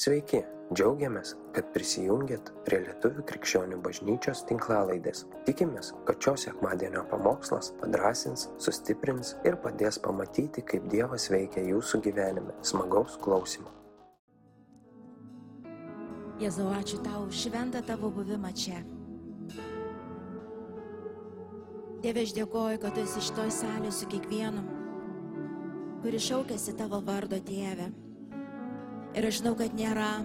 Sveiki, džiaugiamės, kad prisijungiat prie Lietuvų krikščionių bažnyčios tinklalaidės. Tikimės, kad šios sekmadienio pamokslas padrasins, sustiprins ir padės pamatyti, kaip Dievas veikia jūsų gyvenime. Smagaus klausimų. Jėzau, ačiū tau šventą tavo buvimą čia. Dieve, aš dėkoju, kad tu esi šitoj salėje su kiekvienu, kuris šaukėsi tavo vardo Dieve. Ir aš žinau, kad nėra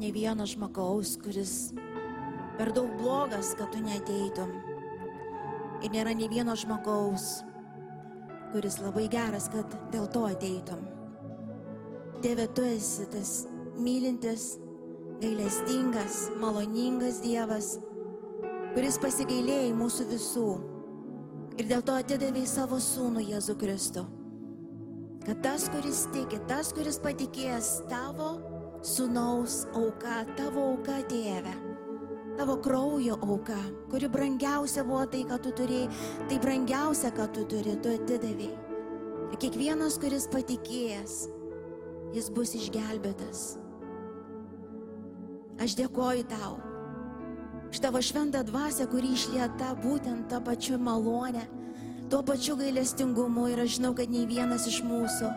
ne vieno žmogaus, kuris per daug blogas, kad tu neteitum. Ir nėra ne vieno žmogaus, kuris labai geras, kad dėl to ateitum. Dieve, tu esi tas mylintis, gailestingas, maloningas Dievas, kuris pasigailėjai mūsų visų. Ir dėl to atidavė savo sūnų Jėzų Kristų kad tas, kuris tiki, tas, kuris patikės tavo sunaus auka, tavo auka tėve, tavo kraujo auka, kuri brangiausia buvo tai, ką tu turėjai, tai brangiausia, ką tu turi, tu atidavėjai. Ir kiekvienas, kuris patikėjęs, jis bus išgelbėtas. Aš dėkoju tau už tavo šventą dvasę, kuri išlieta būtent tą pačią malonę tuo pačiu gailestingumu ir aš žinau, kad nei vienas iš mūsų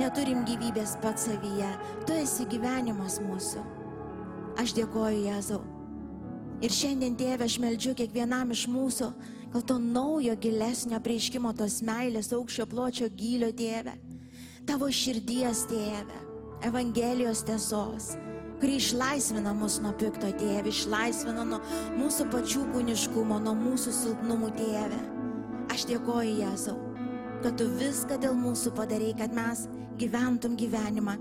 neturim gyvybės pats savyje. Tu esi gyvenimas mūsų. Aš dėkoju Jėzau. Ir šiandien, tėve, aš meldžiu kiekvienam iš mūsų, gal to naujo gilesnio prieškimo tos meilės aukščio pločio gylio tėve. Tavo širdies tėve, Evangelijos tiesos, kuri išlaisvina mus nuo pikto tėvė, išlaisvina nuo mūsų pačių kūniškumo, nuo mūsų silpnumų tėvė. Aš dėkoju Jėzau, kad tu viską dėl mūsų padarai, kad mes gyventum gyvenimą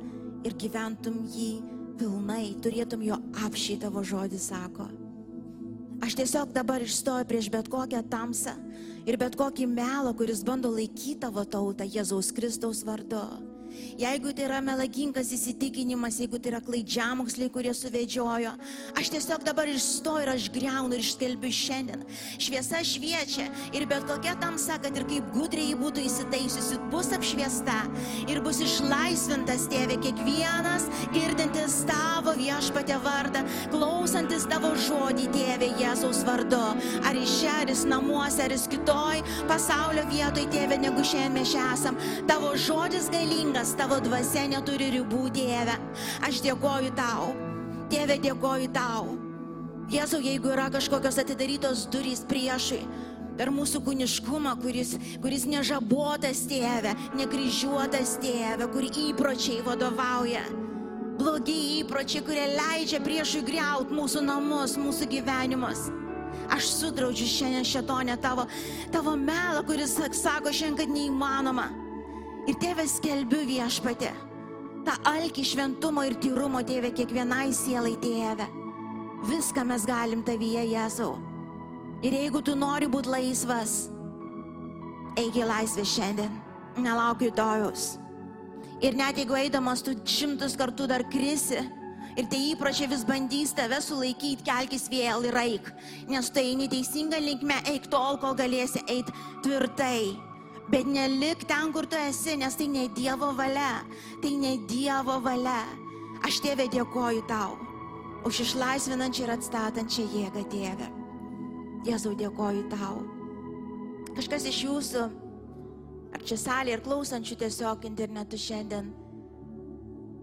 ir gyventum jį pilnai, turėtum jo apšį tavo žodį sako. Aš tiesiog dabar išstoju prieš bet kokią tamsą ir bet kokį melą, kuris bando laikyti tavo tautą Jėzaus Kristaus vardu. Jeigu tai yra melagingas įsitikinimas, jeigu tai yra klaidžiamoksliai, kurie suvedžiojo, aš tiesiog dabar išstoju ir aš greunu ir išskelbiu šiandien. Šviesa šviečia ir bet kokia tamsa, kad ir kaip gudriai jį būtų įsitaisiusi, bus apšviesta ir bus išlaisvintas tėvė kiekvienas, girdintis tavo viešpatę vardą, klausantis tavo žodį tėvė Jėzaus vardu. Ar iš čia, ar jis namuose, ar jis kitoj pasaulio vietoj tėvė, negu šiandien mes esam. Tavo žodis galingas nes tavo dvasia neturi ribų, Dieve. Aš dėkoju tau. Dieve, dėkoju tau. Jėzau, jeigu yra kažkokios atidarytos durys priešai, per mūsų kūniškumą, kuris, kuris nežabotas tėvė, nekryžiuotas tėvė, kur įpročiai vadovauja. Blogi įpročiai, kurie leidžia priešui greut mūsų namus, mūsų gyvenimus. Aš sudraudžiu šiandien šetonę tavo, tavo melą, kuris sako šiandien, kad neįmanoma. Ir tėvė skelbiu viešpatė, tą alkį šventumo ir tyrumo tėvė kiekvienai sielai tėvė. Viską mes galim tavyje, Jėzau. Ir jeigu tu nori būti laisvas, eik į laisvę šiandien, nelauk rytojus. Ir net jeigu eidamas tu šimtus kartų dar krisi, ir tie įpročiai vis bandys tave sulaikyti, kelkis vėl ir eik, nes tai eini teisinga linkme, eik tol, kol galėsi eiti tvirtai Bet nelik ten, kur tu esi, nes tai ne Dievo valia. Tai ne Dievo valia. Aš tėvė dėkoju tau už išlaisvinančią ir atstatančią jėgą, tėvė. Jėzau, dėkoju tau. Kažkas iš jūsų, ar čia salė, ir klausančių tiesiog internetu šiandien,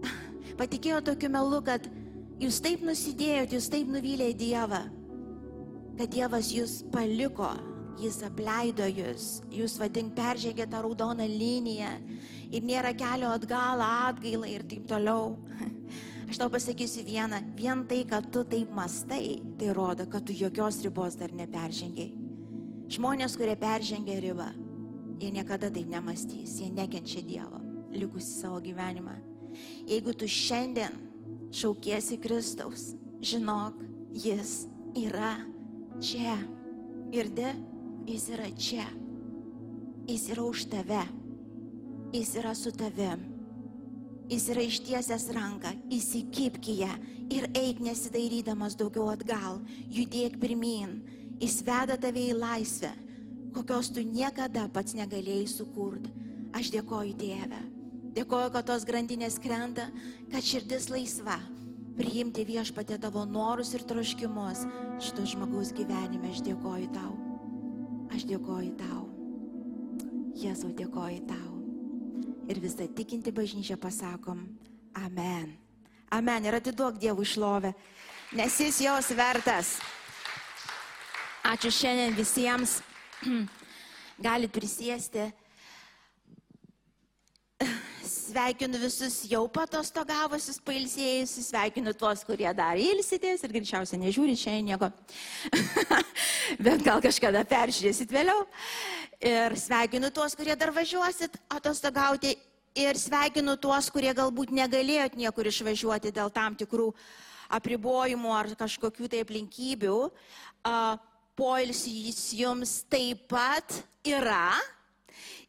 patikėjo tokiu melu, kad jūs taip nusidėjot, jūs taip nuvylė Dievą, kad Dievas jūs paliko Jis apleido jūs, jūs vadink peržengė tą raudoną liniją ir nėra kelio atgal, atgailą ir taip toliau. Aš tau pasakysiu vieną, vien tai, kad tu taip mastai, tai rodo, kad tu jokios ribos dar neperžengiai. Žmonės, kurie peržengia ribą, jie niekada taip nemastys, jie nekenčia Dievo, likusi savo gyvenimą. Jeigu tu šiandien šaukiesi Kristaus, žinok, Jis yra čia ir de Jis yra čia. Jis yra už tave. Jis yra su tavim. Jis yra ištiesęs ranką, įsikipk ją ir eik nesidairydamas daugiau atgal, judėk pirmin, jis veda tave į laisvę, kokios tu niekada pats negalėjai sukurti. Aš dėkoju Dieve, Dėkoju, kad tos grandinės krenta, kad širdis laisva. Priimti viešpatė tavo norus ir troškimus. Šito žmogaus gyvenime aš dėkoju tau. Aš dėkoju tau. Jėzau, dėkoju tau. Ir visą tikinti bažnyčią pasakom. Amen. Amen. Ir atiduok Dievui šlovę, nes jis jos vertas. Ačiū šiandien visiems. Galit prisėsti. Sveikinu visus jau patostogavusius, pailsėjusius, sveikinu tuos, kurie dar ilsitės ir greičiausiai nežiūri šiandien nieko. Bet gal kažkada peržiūrėsit vėliau. Ir sveikinu tuos, kurie dar važiuosit atostogauti. Ir sveikinu tuos, kurie galbūt negalėjot niekur išvažiuoti dėl tam tikrų apribojimų ar kažkokių tai aplinkybių. Poilsis jums taip pat yra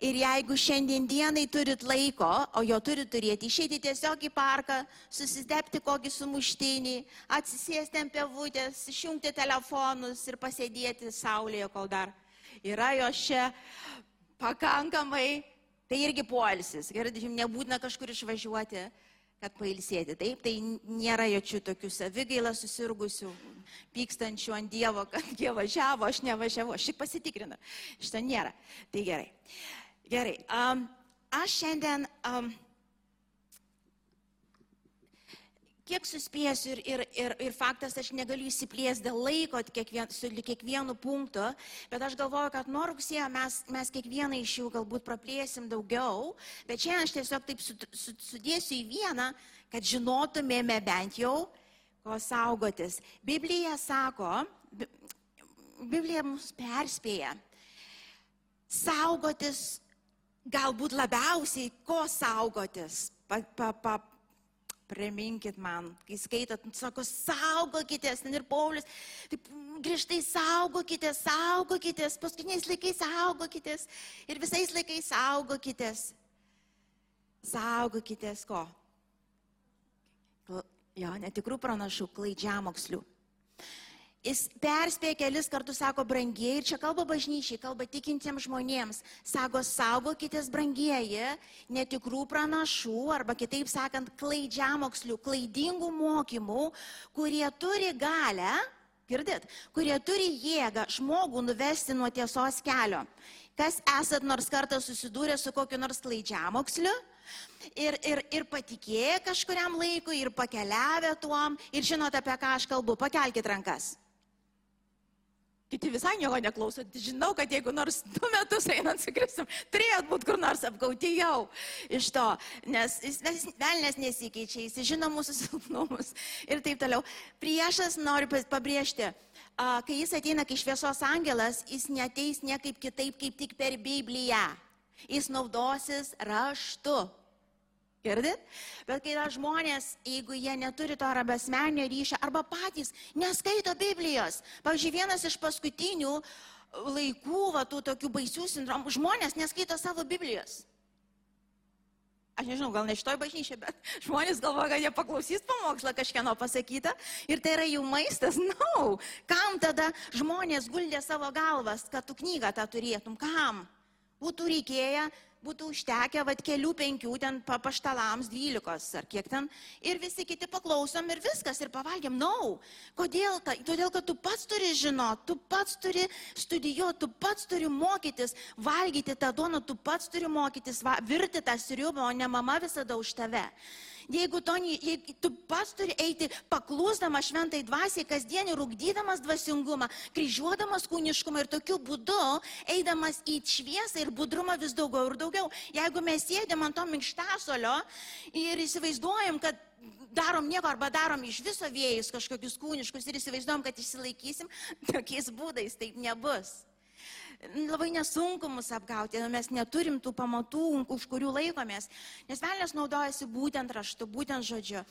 Ir jeigu šiandien dienai turit laiko, o jo turit turėti, išeiti tiesiog į parką, susitepti kokį sumuštinį, atsisėsti ant pevutės, išjungti telefonus ir pasėdėti saulėje, kol dar yra jo čia pakankamai, tai irgi poilsis. Ir nebūtina kažkur išvažiuoti kad pailsėti. Taip, tai nėra jokių tokių savigailą susirgusių, pykstančių ant Dievo, kad jie važiavo, aš nevažiavau, aš tik pasitikrinu. Šitą nėra. Tai gerai. Gerai. Um, aš šiandien, um, kiek suspėsiu ir, ir, ir, ir faktas, aš negaliu įsiplėsti dėl laiko kiekvien, su kiekvienu punktu, bet aš galvoju, kad nuo rugsėjo mes, mes kiekvieną iš jų galbūt praplėsim daugiau, bet šiandien aš tiesiog taip su, su, sudėsiu į vieną, kad žinotumėme bent jau, ko saugotis. Biblija sako, Biblija mus perspėja, saugotis galbūt labiausiai ko saugotis. Pa, pa, pa, Priminkit man, kai skaitot, sako, saugokitės, ten ir Paulius, taip grįžtai saugokitės, saugokitės, paskutiniais laikais saugokitės ir visais laikais saugokitės. Saugokitės ko? Jo, netikrų pranašų, klaidžiamokslių. Jis perspėja kelis kartus, sako, brangieji, ir čia kalba bažnyčiai, kalba tikintiems žmonėms, sako, saugokitės brangieji, netikrų pranašų, arba kitaip sakant, klaidžiamokslių, klaidingų mokymų, kurie turi galę, girdit, kurie turi jėgą žmogų nuvesti nuo tiesos kelio. Kas esat nors kartą susidūrę su kokiu nors klaidžiamoksliu? ir, ir, ir patikėję kažkuriam laikui, ir pakeliavę tuom, ir žinote, apie ką aš kalbu, pakelkite rankas. Kiti visai nieko neklauso. Žinau, kad jeigu nors du metus einant su Kristum, turėjot būti kur nors apgauti jau iš to, nes velnės nesikeičia, jis žino mūsų silpnumus ir taip toliau. Priešas noriu pabrėžti, kai jis ateina kaip šviesos angelas, jis neteis niekaip kitaip, kaip tik per Bibliją. Jis naudosis raštu. Girdit? Bet kai yra žmonės, jeigu jie neturi to arba asmenio ryšio, arba patys neskaito Biblijos. Pavyzdžiui, vienas iš paskutinių laikų, va, tų tokių baisių sindromų, žmonės neskaito savo Biblijos. Aš nežinau, gal ne šitoj bažnyčiai, bet žmonės galvoja, kad jie paklausys pamokslą kažkieno pasakytą ir tai yra jų maistas. Na, no. kam tada žmonės guldė savo galvas, kad tu knygą tą turėtum? Kam? Būtų reikėję būtų užtekę vad kelių penkių ten papaštalams, dvylikos ar kiek ten, ir visi kiti paklausom ir viskas, ir pavalgėm. Na, no. kodėl? Ta, todėl, kad tu pats turi žinoti, tu pats turi studijuoti, tu pats turi mokytis, valgyti tą duoną, tu pats turi mokytis, va, virti tą sriubą, o ne mama visada už tave. Jeigu, to, jeigu tu pats turi eiti paklūsdama šventai dvasiai, kasdienį rūkdydamas dvasingumą, kryžiuodamas kūniškumą ir tokiu būdu eidamas į šviesą ir budrumą vis daugiau ir daugiau. Jeigu mes sėdėm ant to minkštasolio ir įsivaizduojam, kad darom nieko arba darom iš viso vėjus kažkokius kūniškus ir įsivaizduojam, kad išsilaikysim, tokiais būdais taip nebus labai nesunku mus apgauti, mes neturim tų pamatų, už kurių laikomės, nes velnės naudojasi būtent raštu, būtent žodžiu.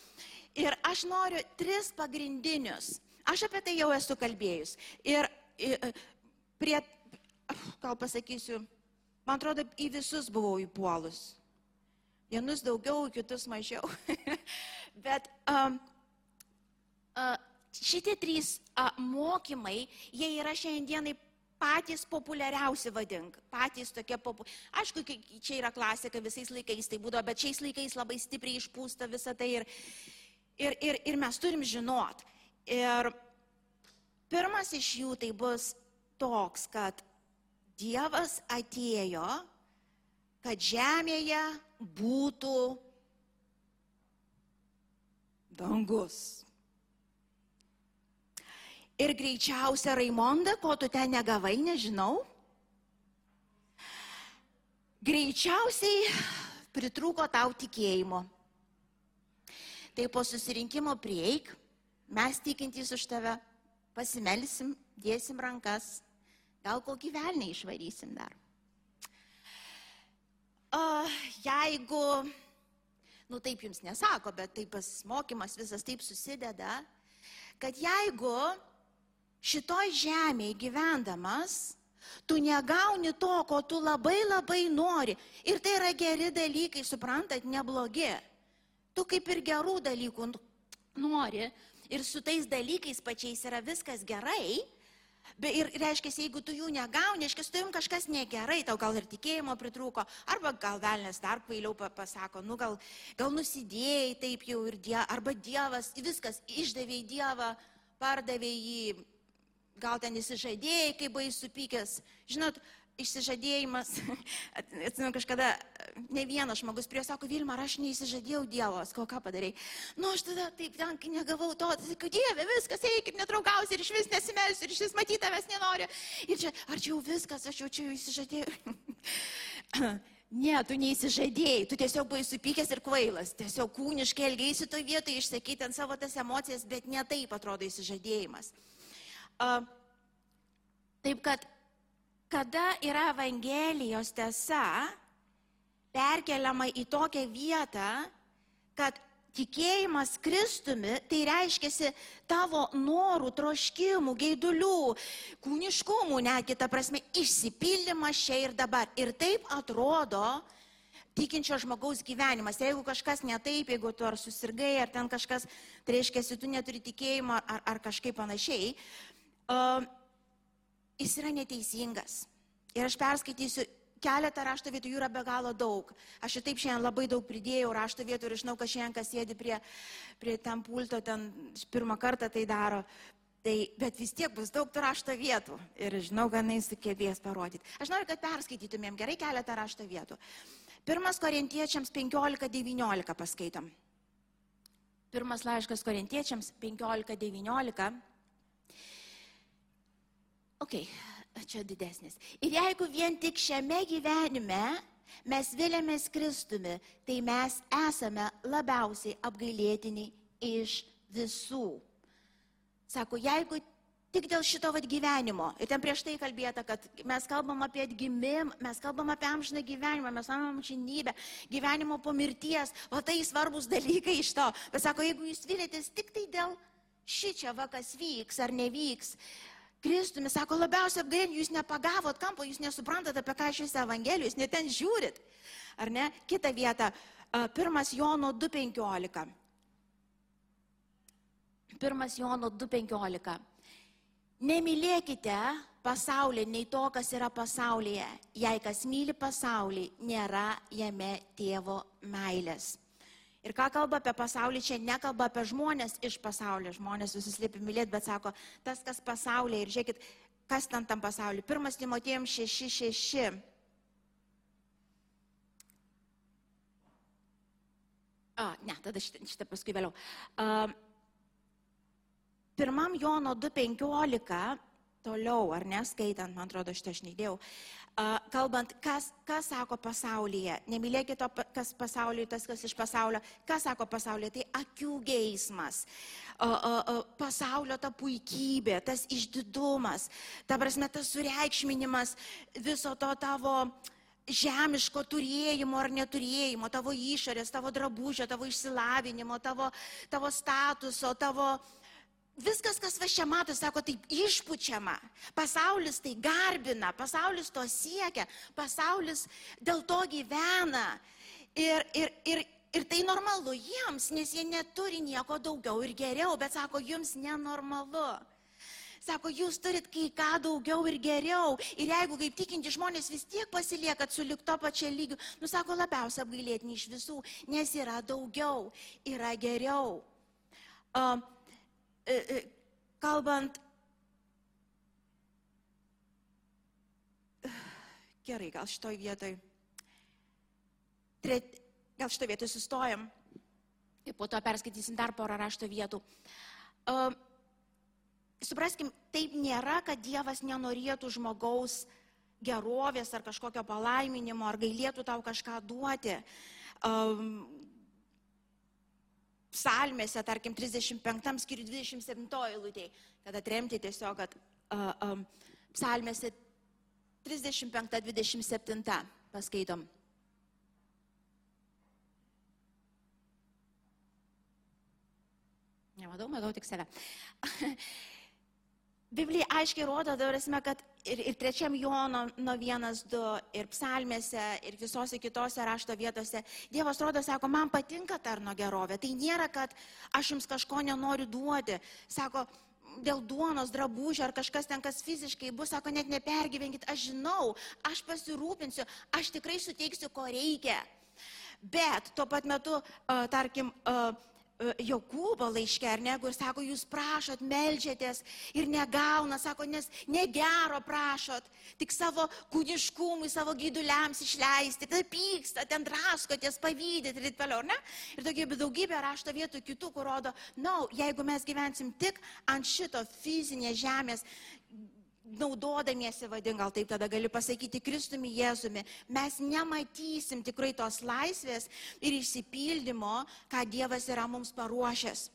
Ir aš noriu tris pagrindinius, aš apie tai jau esu kalbėjus. Ir, ir prie, gal pasakysiu, man atrodo, į visus buvau įpuolus. Vienus daugiau, kitus mažiau. Bet um, uh, šitie trys uh, mokymai, jie yra šiandienai patys populiariausi vadink, patys tokie populiariausi. Aišku, čia yra klasika, visais laikais tai būdavo, bet šiais laikais labai stipriai išpūsta visą tai ir, ir, ir, ir mes turim žinot. Ir pirmas iš jų tai bus toks, kad Dievas atėjo, kad žemėje būtų dangus. Ir greičiausia, Raimonda, ko tu ten negavai, nežinau. Greičiausiai pritrūko tau tikėjimo. Tai po susirinkimo prieik, mes tikintys už tave, pasimelsim, dėsim rankas, gal kokį velnį išvarysim dar. O, jeigu, nu taip jums nesako, bet taip pas mokymas visas taip susideda, kad jeigu šitoj žemėje gyvendamas, tu negauni to, ko tu labai labai nori. Ir tai yra geri dalykai, suprantat, neblogi. Tu kaip ir gerų dalykų nori. Ir su tais dalykais pačiais yra viskas gerai. Bet ir reiškia, jeigu tu jų negauni, reiškia, su tavim kažkas negerai, tau gal ir tikėjimo pritrūko, arba gal velnės dar kvailiau pasako, nu gal, gal nusidėjai taip jau ir die, arba Dievas, viskas, išdavė į Dievą, pardavė jį gal ten įsižadėjai, kai buvai supykęs. Žinot, išsižadėjimas, atsimenu kažkada, ne vienas žmogus prie sako, Vilma, aš neįsižadėjau Dievo, ko ką padarai. Nu, aš tada taip ten, kai negavau to, tai sakau, Dieve, viskas, eikit, netraukausi ir iš vis nesimelsiu, ir iš vis matyti tavęs nenoriu. Ir čia, ar čia jau viskas, aš jau čia jau įsižadėjau. Ne, tu neįsižadėjai, tu tiesiog buvai supykęs ir kvailas, tiesiog kūniškai elgėsi to vietoje, išsakyti ant savo tas emocijas, bet ne taip atrodo įsižadėjimas. Taip kad, kada yra Evangelijos tiesa perkeliama į tokią vietą, kad tikėjimas Kristumi, tai reiškia tavo norų, troškimų, gaidulių, kūniškumų, netgi ta prasme, išsipildymas čia ir dabar. Ir taip atrodo tikinčio žmogaus gyvenimas. Jeigu kažkas ne taip, jeigu tu ar susirgai, ar ten kažkas, tai reiškia, tu neturi tikėjimo ar, ar kažkaip panašiai, uh, jis yra neteisingas. Ir aš perskaitysiu keletą rašto vietų, jų yra be galo daug. Aš ir taip šiandien labai daug pridėjau rašto vietų ir žinau, kad šiandien kas sėdi prie, prie ten pulto, ten pirmą kartą tai daro. Tai, bet vis tiek bus daug rašto vietų ir žinau, jis sugebės parodyti. Aš noriu, kad perskaitytumėm gerai keletą rašto vietų. Pirmas korintiečiams 15-19 paskaitom. Pirmas laiškas korintiečiams 15-19. Ok, čia didesnis. Ir jeigu vien tik šiame gyvenime mes vilėmės Kristumi, tai mes esame labiausiai apgailėtini iš visų. Sako, jeigu tik dėl šito vad gyvenimo, ir ten prieš tai kalbėta, kad mes kalbam apie atgimimą, mes kalbam apie amžiną gyvenimą, mes kalbam apie amžinybę, gyvenimo po mirties, o tai svarbus dalykai iš to. Bet sako, jeigu jūs vilėtės tik tai dėl šičia, va kas vyks ar nevyks, Kristumi, sako, labiausiai apgailėti, jūs nepagavot kampo, jūs nesuprantate, apie ką šis Evangelijus, jūs neten žiūrit. Ar ne? Kita vieta, pirmas Jono 2.15. Pirmas Jono 2.15. Nemylėkite pasaulį, nei to, kas yra pasaulyje. Jei kas myli pasaulį, nėra jame tėvo meilės. Ir ką kalba apie pasaulį, čia nekalba apie žmonės iš pasaulio, žmonės visus liepia mylėti, bet sako, tas, kas pasaulyje. Ir žiūrėkit, kas ten tam pasauliu. Pirmas Timotėjams 6.6. A, ne, tada šitą, šitą paskui vėliau. Uh, pirmam Jono 2.15, toliau, ar neskaitant, man atrodo, šitą aš neįdėjau. Uh, kalbant, kas, kas sako pasaulyje, nemylėkite to, kas pasaulyje, tas, kas iš pasaulio, kas sako pasaulyje, tai akių geismas, pasaulio ta puikybė, tas išdidumas, ta prasme, tas sureikšminimas viso to tavo žemiško turėjimo ar neturėjimo, tavo išorės, tavo drabužio, tavo išsilavinimo, tavo, tavo statuso, tavo, uh, Viskas, kas va čia mato, sako, taip išpučiama. Pasaulis tai garbina, pasaulis to siekia, pasaulis dėl to gyvena. Ir, ir, ir, ir tai normalu jiems, nes jie neturi nieko daugiau ir geriau, bet sako, jums nenormalu. Sako, jūs turit kai ką daugiau ir geriau. Ir jeigu kaip tikinti žmonės vis tiek pasiliekat su likto pačia lygiu, nu sako, labiausia apgailėtini iš visų, nes yra daugiau, yra geriau. Uh, kalbant Gerai, gal šitoj vietoj. Tret, gal šitoj vietoj sustojam ir po to perskaitysim dar porą rašto vietų. Uh, supraskim, taip nėra, kad Dievas nenorėtų žmogaus gerovės ar kažkokio palaiminimo, ar gailėtų tau kažką duoti. Um, psalmėse, tarkim, 35 skirių 27 eilutėje, kad atremti tiesiog, kad uh, um, psalmėse 35-27 paskaitom. Nematau, matau tik save. Biblija aiškiai rodo, dabarasme, kad ir, ir trečiam Jono nuo vienas, du, ir psalmėse, ir visose kitose rašto vietose, Dievas rodo, sako, man patinka tarno gerovė. Tai nėra, kad aš jums kažko nenoriu duoti. Sako, dėl duonos, drabužio ar kažkas ten, kas fiziškai bus, sako, net nepergyvenkit, aš žinau, aš pasirūpinsiu, aš tikrai suteiksiu, ko reikia. Bet tuo pat metu, uh, tarkim, uh, Jokūbo laiške, ar ne, kur sako, jūs prašot, melžiatės ir negauna, sako, nes negero prašot, tik savo kūniškumui, savo gyduliams išleisti, tada pyksta, ten draskotės, pavydėt ir taip toliau, ne? Ir tokie daugybė rašto vietų kitų, kur rodo, na, no, jeigu mes gyvensim tik ant šito fizinės žemės, naudodamiesi, vadin, gal taip tada gali pasakyti, Kristumi Jėzumi, mes nematysim tikrai tos laisvės ir išsipildymo, ką Dievas yra mums paruošęs.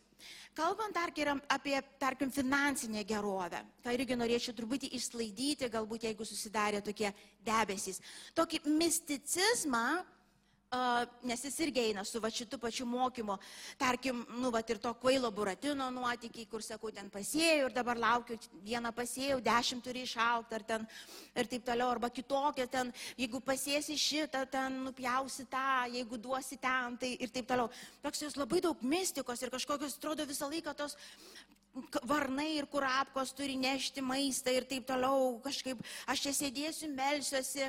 Kalbant tarkim, apie, tarkim, finansinę gerovę, ką irgi norėčiau truputį išsklaidyti, galbūt jeigu susidarė tokie debesys. Tokį misticizmą nes jis irgi eina su va šitu pačiu mokymu. Tarkim, nu, va ir to kvailo buratino nuotykiai, kur sakau, ten pasėjau ir dabar laukiu, vieną pasėjau, dešimt turi išaukti, ar ten ir taip toliau, arba kitokia, ten, jeigu pasėsi šitą, ten nupjausi tą, jeigu duosi ten, tai ir taip toliau. Toks jūs labai daug mistikos ir kažkokios, atrodo, visą laiką tos varnai ir kurapkos turi nešti maistą ir taip toliau, kažkaip aš čia sėdėsiu, melsiuosi,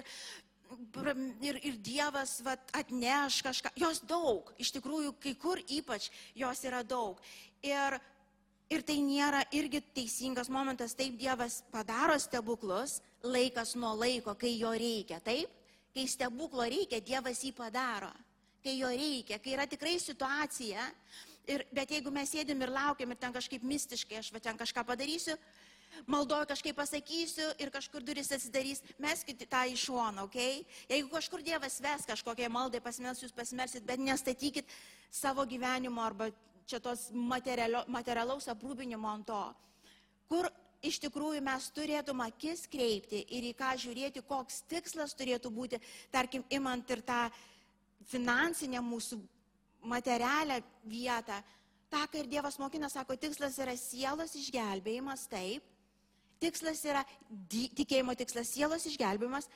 ir, ir Dievas vat, atneš kažką. Jos daug, iš tikrųjų, kai kur ypač jos yra daug. Ir, ir tai nėra irgi teisingas momentas, taip Dievas padaro stebuklus, laikas nuo laiko, kai jo reikia, taip? Kai stebuklo reikia, Dievas jį padaro. Kai jo reikia, kai yra tikrai situacija. Ir, bet jeigu mes sėdim ir laukiam ir ten kažkaip mistiškai, aš va ten kažką padarysiu, maldoju kažkaip pasakysiu ir kažkur duris atsidarys, meskite tą į šoną, ok? Jeigu kažkur Dievas ves kažkokiai maldai pasimels, jūs pasimelsit, bet nestatykit savo gyvenimo arba čia tos materialaus aprūpinimo ant to, kur iš tikrųjų mes turėtum akis kreipti ir į ką žiūrėti, koks tikslas turėtų būti, tarkim, imant ir tą finansinę mūsų materialią vietą. Ta, ką ir Dievas mokina, sako, tikslas yra sielos išgelbėjimas, taip, tikslas yra, tikėjimo tikslas sielos išgelbimas,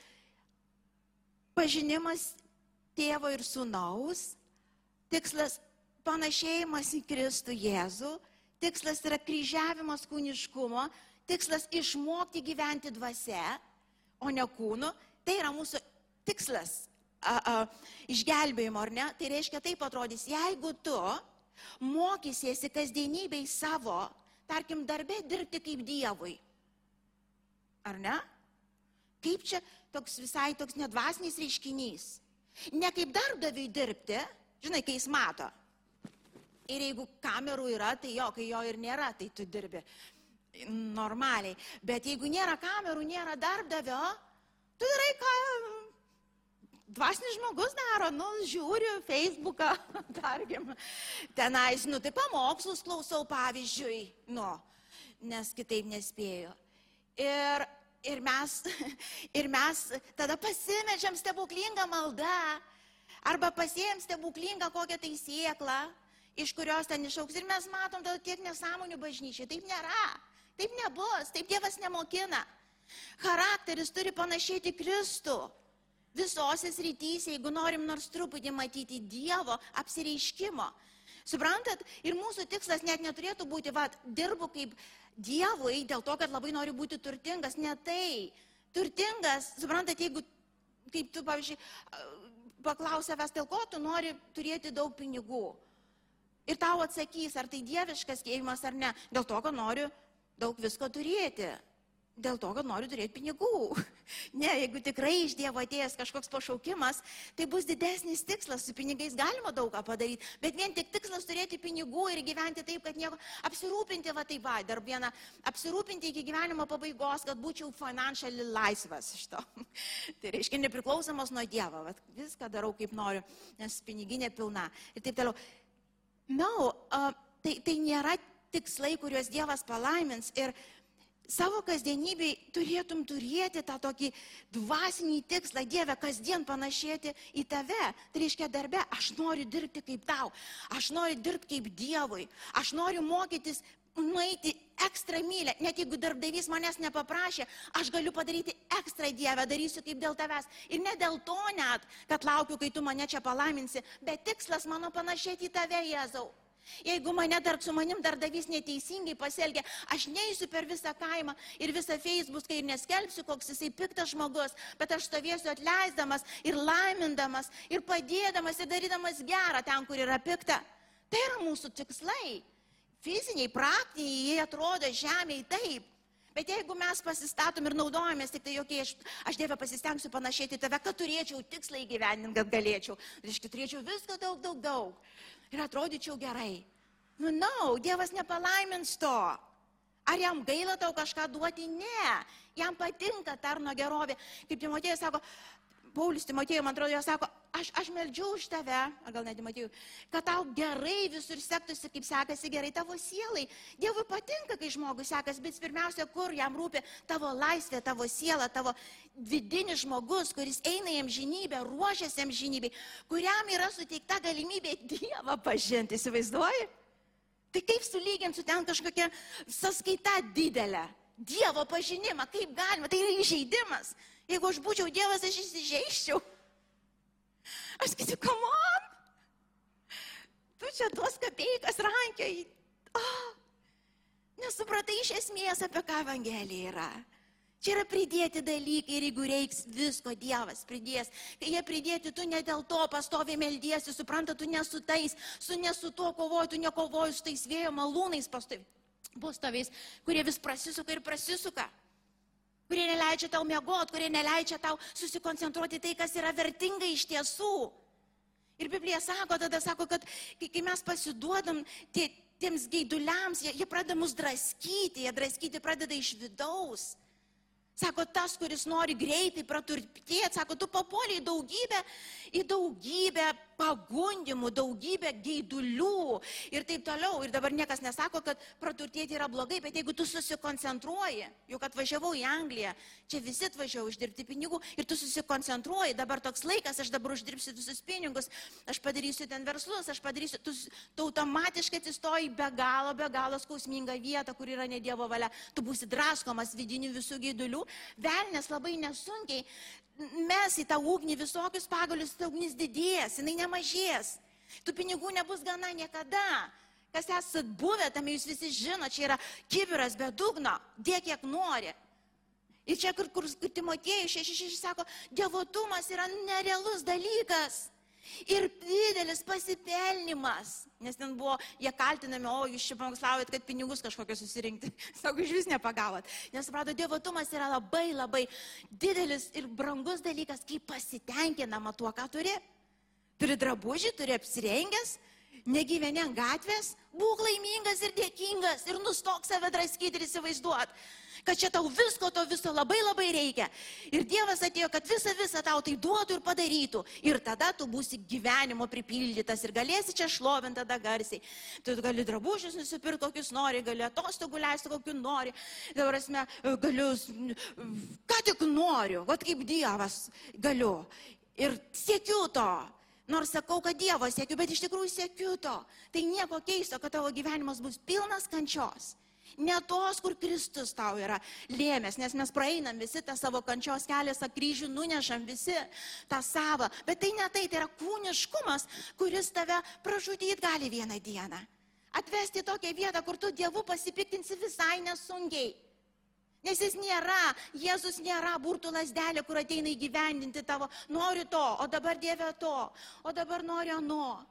pažinimas tėvo ir sunaus, tikslas panašėjimas į Kristų Jėzų, tikslas yra kryžiavimas kūniškumo, tikslas išmokti gyventi dvasia, o ne kūnu, tai yra mūsų tikslas a, a, išgelbėjimo, ar ne? Tai reiškia, taip atrodys, jeigu tu mokysiesi kasdienybei savo, tarkim, darbė dirbti kaip Dievui, Ar ne? Kaip čia toks visai toks nedvasinis reiškinys? Ne kaip darbdaviui dirbti, žinai, kai jis mato. Ir jeigu kamerų yra, tai jo, kai jo ir nėra, tai tu dirbi normaliai. Bet jeigu nėra kamerų, nėra darbdavio, tu darai, ką dvasinis žmogus daro, nu, žiūriu Facebooką, tarkim, tenais, nu, tai pamokslus klausau, pavyzdžiui, nu, nes kitaip nespėjau. Ir, ir, mes, ir mes tada pasimečiam stebuklingą maldą arba pasėjom stebuklingą kokią tai sieklą, iš kurios ten išauks. Ir mes matom tada tiek nesąmonių bažnyčiai. Taip nėra. Taip nebus. Taip Dievas nemokina. Charakteris turi panašėti Kristų. Visose srityse, jeigu norim nors truputį matyti Dievo apsireiškimo. Suprantat? Ir mūsų tikslas net neturėtų būti, va, dirbu kaip Dievui dėl to, kad labai noriu būti turtingas. Ne tai. Turtingas, suprantat, jeigu, kaip tu, pavyzdžiui, paklausęs, dėl ko tu nori turėti daug pinigų. Ir tau atsakys, ar tai dieviškas kėjimas ar ne. Dėl to, kad noriu daug visko turėti. Dėl to, kad noriu turėti pinigų. Ne, jeigu tikrai iš Dievo atėjęs kažkoks pašaukimas, tai bus didesnis tikslas. Su pinigais galima daug ką padaryti, bet vien tik tikslas turėti pinigų ir gyventi taip, kad nieko. Apsirūpinti, va taip, va, dar vieną, apsirūpinti iki gyvenimo pabaigos, kad būčiau financially laisvas iš to. tai reiškia nepriklausomas nuo Dievo. Va, viską darau kaip noriu, nes piniginė pilna. Ir taip toliau. Na, no, uh, tai, tai nėra tikslai, kuriuos Dievas palaimins. Ir savo kasdienybei turėtum turėti tą tokį dvasinį tikslą, Dieve, kasdien panašėti į tave. Tai reiškia darbę, aš noriu dirbti kaip tau, aš noriu dirbti kaip Dievui, aš noriu mokytis nueiti ekstra mylę, net jeigu darbdavys manęs nepaprašė, aš galiu padaryti ekstra Dievę, darysiu kaip dėl tavęs. Ir ne dėl to net, kad laukiu, kai tu mane čia palaiminsi, bet tikslas mano panašėti į tave, Jėzau. Jeigu mane dar su manim darbdavys neteisingai pasielgia, aš neįsiu per visą kaimą ir visą Facebooką ir neskelbsiu, koks jisai piktas žmogus, bet aš stovėsiu atleisdamas ir laimindamas ir padėdamas ir darydamas gerą ten, kur yra pikta. Tai yra mūsų tikslai. Fiziniai, praktiniai, jie atrodo žemėje taip. Bet jeigu mes pasistatom ir naudojamės tik tai jokiai, aš, aš Dievę pasistengsiu panašėti tave, kad turėčiau tikslą įgyvendinti, kad galėčiau. Reiškia, turėčiau viską daug, daug, daug ir atrodyčiau gerai. Nu, na, no, Dievas nepalaimins to. Ar jam gaila tau kažką duoti? Ne. Jam patinka tarno gerovė. Kaip Timotėjas sako, Paulius Timotėjui, man atrodo, jo sako, aš, aš meldžiu už tave, ar gal net Timotėjui, kad tau gerai visur sektųsi, kaip sekasi gerai tavo sielai. Dievui patinka, kai žmogus sekasi, bet pirmiausia, kur jam rūpi tavo laisvė, tavo siela, tavo vidinis žmogus, kuris eina į amžinybę, ruošiasi amžinybei, kuriam yra suteikta galimybė Dievą pažinti, įsivaizduoji? Tai kaip sulygiant su ten kažkokia sąskaita didelė? Dievo pažinimą, kaip galima, tai yra įžeidimas. Jeigu aš būčiau Dievas, aš įsižeiščiau. Aš sakysiu, come on. Tu čia tuos kapeikas rankiai. Oh, nesupratai iš esmės, apie ką Evangelija yra. Čia yra pridėti dalykai ir jeigu reiks visko, Dievas pridės. Kai jie pridėti, tu ne dėl to pastovi meldiesi, supranta, tu nesu tais, su nesu tuo kovoju, tu nekovoju su tais vėjo malūnais pastovi. Bus toviais, kurie vis prasisuka ir prasisuka kurie neleidžia tau mėgoti, kurie neleidžia tau susikoncentruoti tai, kas yra vertinga iš tiesų. Ir Biblija sako, tada sako, kad kai, mes pasiduodam tie, tiems gaiduliams, jie, jie pradeda mus draskyti, jie draskyti pradeda iš vidaus. Sako, tas, kuris nori greitai praturtėti, sako, tu papuoliai daugybę, į daugybę pagundimų, daugybę geidulių ir taip toliau. Ir dabar niekas nesako, kad praturtėti yra blogai, bet jeigu tu susikoncentruoji, juk atvažiavau į Angliją, čia visi atvažiavau uždirbti pinigų ir tu susikoncentruoji, dabar toks laikas, aš dabar uždirbsiu visus pinigus, aš padarysiu ten verslus, aš padarysiu, tu, tu automatiškai atsistoji be galo, be galo skausmingą vietą, kur yra ne Dievo valia, tu būsi draskomas vidinių visų geidulių, velnės labai nesunkiai mes į tą ugnį visokius pagalius, ta ugnis didės, jinai nemažės. Tų pinigų nebus gana niekada. Kas esat buvę, tam jūs visi žino, čia yra kibiras be dugno, dėk kiek nori. Ir čia, kur, kur, kur Timotėjai 6.6 sako, devotumas yra nerealus dalykas. Ir didelis pasipelnimas, nes ten buvo, jie kaltinami, o jūs čia pamokslaujat, kad pinigus kažkokios susirinkti. Sako, iš vis nepagavot. Nes, suprato, dievotumas yra labai labai didelis ir brangus dalykas, kai pasitenkinama tuo, ką turi. Turi drabužį, turi apsirengęs, negyveni ant gatvės, būk laimingas ir dėkingas ir nustok save draskyti ir įsivaizduot kad čia tau visko to viso labai labai reikia. Ir Dievas atėjo, kad visą visą tau tai duotų ir padarytų. Ir tada tu būsi gyvenimo pripildytas ir galėsi čia šlovinti tada garsiai. Tu gali drabužius nusipirkti kokius nori, gali atostogų leisti kokiu nori. Dabar esmė, galiu, ką tik noriu, vad kaip Dievas galiu. Ir siekiu to. Nors sakau, kad Dievo siekiu, bet iš tikrųjų siekiu to. Tai nieko keisto, kad tavo gyvenimas bus pilnas kančios Ne tos, kur Kristus tau yra lėmės, nes mes praeinam visi tą savo kančios kelią, kryžių nunešam visi tą savo. Bet tai ne tai, tai yra kūniškumas, kuris tave pražudyti gali vieną dieną. Atvesti tokią vietą, kur tu Dievu pasipiktinsi visai nesunkiai. Nes jis nėra, Jėzus nėra burtų lasdelė, kur ateina įgyvendinti tavo, noriu to, o dabar Dieve to, o dabar noriu ano.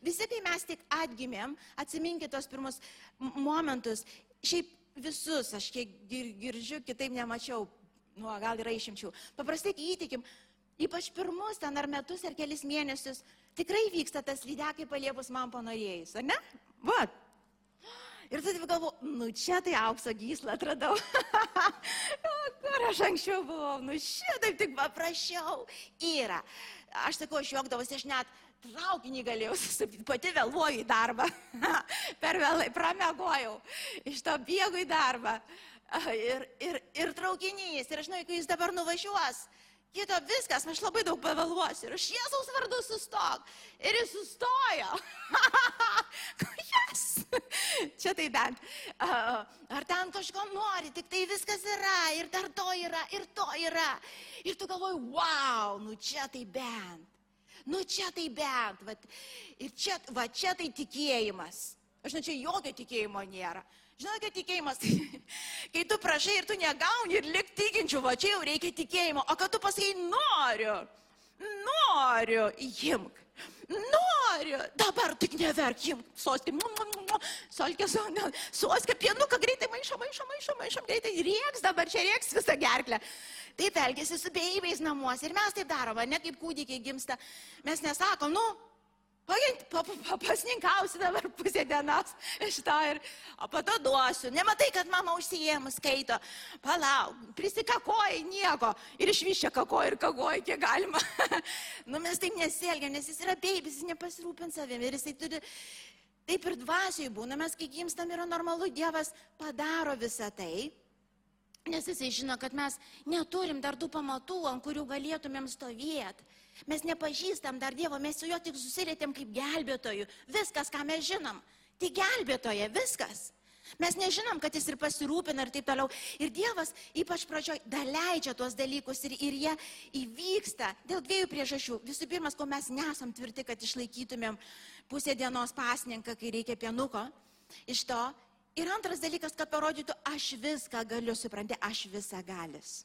Visi, kai mes tik atgimėm, atsiminkite tos pirmus momentus, šiaip visus, aš kiek girdžiu, kitaip nemačiau, nu, gal yra išimčių. Paprastai, kai įtikim, ypač pirmus ten ar metus ar kelis mėnesius, tikrai vyksta tas lydekai paliepus man panorėjus, ar ne? Va. Ir tada galvoju, nu čia tai aukso gyslą atradau. Kur aš anksčiau buvau, nu šitaip tik paprašiau. Yra. Aš sakau, aš juokdavosi, aš net traukinį galėjau sustabdyti, pati vėluoju į darbą. per vėlai pramegojau, iš to bėgu į darbą. Ir, ir, ir traukinys, ir aš žinau, kai jis dabar nuvažiuos, kito viskas, aš labai daug pavėluosiu. Ir aš Jėzaus vardu sustok. Ir jis sustojo. yes. Čia tai bent. Ar ten kažko nori, tik tai viskas yra. Ir dar to yra, ir to yra. Ir tu galvoji, wow, nu čia tai bent. Nu čia tai bent. Va, ir čia, va, čia tai tikėjimas. Aš žinau, čia jokio tikėjimo nėra. Žinai, kad tikėjimas, kai tu prašai ir tu negauni ir lik tikinčių, va čia jau reikia tikėjimo, o kad tu pasakai noriu, noriu, imk, noriu, dabar tik neverk, imk, soskė, solkė, soskė, pienuką greitai maišo, maišo, maišo, maišo, greitai, rieks dabar čia rieks visą gerklę. Taip elgesi su beibiais namuose. Ir mes taip darome, ne kaip kūdikiai gimsta. Mes nesakom, nu, Papasninkausi dabar pusę dienos iš to ir, o po to duosiu. Nematai, kad mama užsijėmus skaito. Palauk, prisikakoji nieko. Ir iš viščia kakoji ir kakoji, kiek galima. nu mes taip nesielgiam, nes jis yra beibis, jis nepasirūpins savimi. Ir jisai turi, taip ir dvasiai būna, mes kai gimstam yra normalu, Dievas padaro visą tai. Nes jisai žino, kad mes neturim dar tų pamatų, ant kurių galėtumėm stovėti. Mes nepažįstam dar Dievo, mes su juo tik susirėtėm kaip gelbėtojų. Viskas, ką mes žinom, tik gelbėtoje, viskas. Mes nežinom, kad jis ir pasirūpina ir taip toliau. Ir Dievas ypač pradžioj daleidžia tuos dalykus ir, ir jie įvyksta dėl dviejų priežasčių. Visų pirma, ko mes nesam tvirti, kad išlaikytumėm pusę dienos pasninką, kai reikia pienuko. Iš to Ir antras dalykas, kad parodytų, aš viską galiu, supranti, aš visą galis.